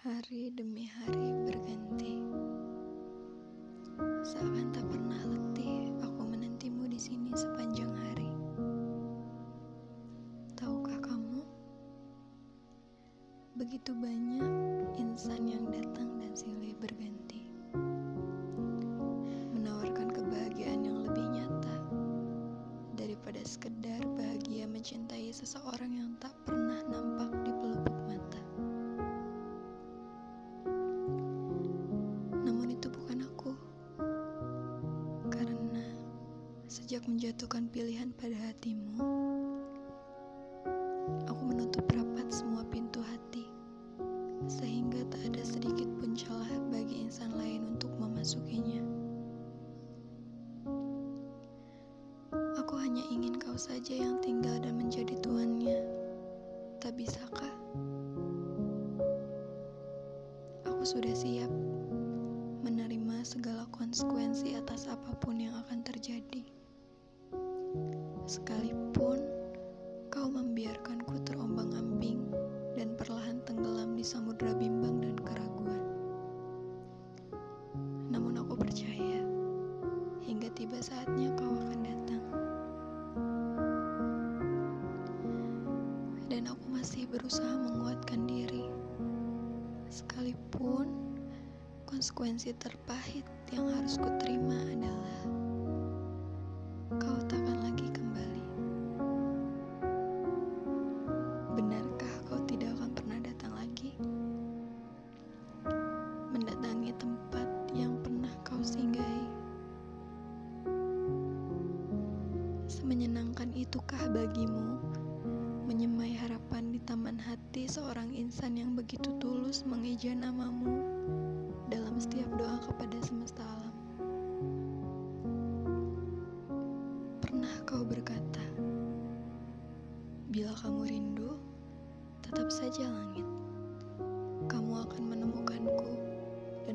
Hari demi hari berganti. Seakan tak pernah letih, aku menantimu di sini sepanjang hari. Tahukah kamu? Begitu banyak insan yang datang dan silih berganti. Sejak menjatuhkan pilihan pada hatimu, aku menutup rapat semua pintu hati. Sehingga tak ada sedikit pun celah bagi insan lain untuk memasukinya. Aku hanya ingin kau saja yang tinggal dan menjadi tuannya. Tak bisakah? Aku sudah siap menerima segala konsekuensi atas apa pun yang akan terjadi. Sekalipun kau membiarkanku terombang-ambing dan perlahan tenggelam di samudera bimbang dan keraguan. Namun aku percaya hingga tiba saatnya kau akan datang. Dan aku masih berusaha menguatkan diri. Sekalipun konsekuensi terpahit yang harus kuterima adalah Tempat yang pernah kau singgahi. Semenyenangkan itukah bagimu menyemai harapan di taman hati seorang insan yang begitu tulus mengeja namamu dalam setiap doa kepada semesta alam? Pernah kau berkata, "Bila kamu rindu, tetap saja langit. Kamu akan menemukanku,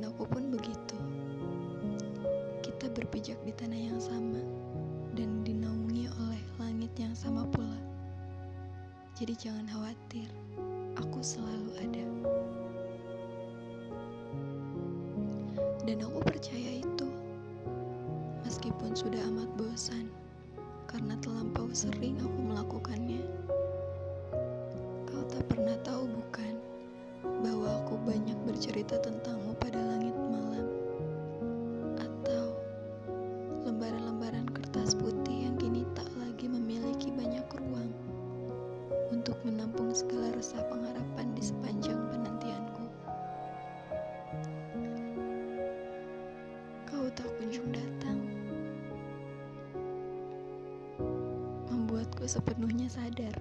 aku pun begitu. Kita berpijak di tanah yang sama dan dinaungi oleh langit yang sama pula. Jadi jangan khawatir, aku selalu ada." Dan aku percaya itu, meskipun sudah amat bosan karena terlampau sering aku melakukannya. Kau tak pernah tahu, bukan, bahwa aku banyak bercerita tentangmu pada langit malam, atau lembaran-lembaran kertas putih yang kini tak lagi memiliki banyak ruang untuk menampung segala resah pengharapan di sepanjang penantianku. Kau tak kunjung datang, membuatku sepenuhnya sadar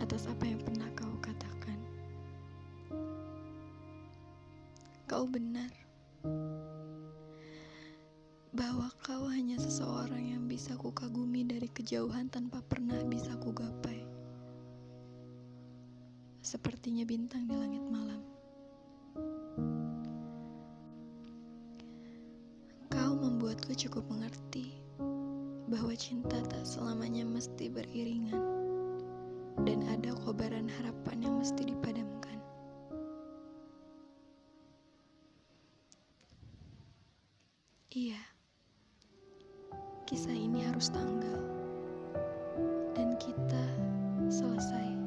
atas apa yang pernah kau Kau benar bahwa kau hanya seseorang yang bisa kukagumi dari kejauhan tanpa pernah bisa kugapai. Sepertinya bintang di langit malam. Kau membuatku cukup mengerti bahwa cinta tak selamanya mesti beriringan dan ada kobaran harapan yang mesti dipadamkan. Iya, kisah ini harus tanggal, dan kita selesai.